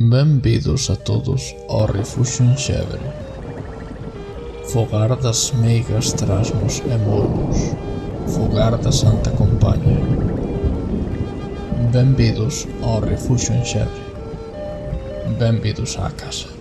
Benvidos a todos ao Refuxo en Xebre Fogar das meigas trasmos e mormos. Fogar da Santa Compaña Benvidos ao Refuxo en Xebre Benvidos á casa.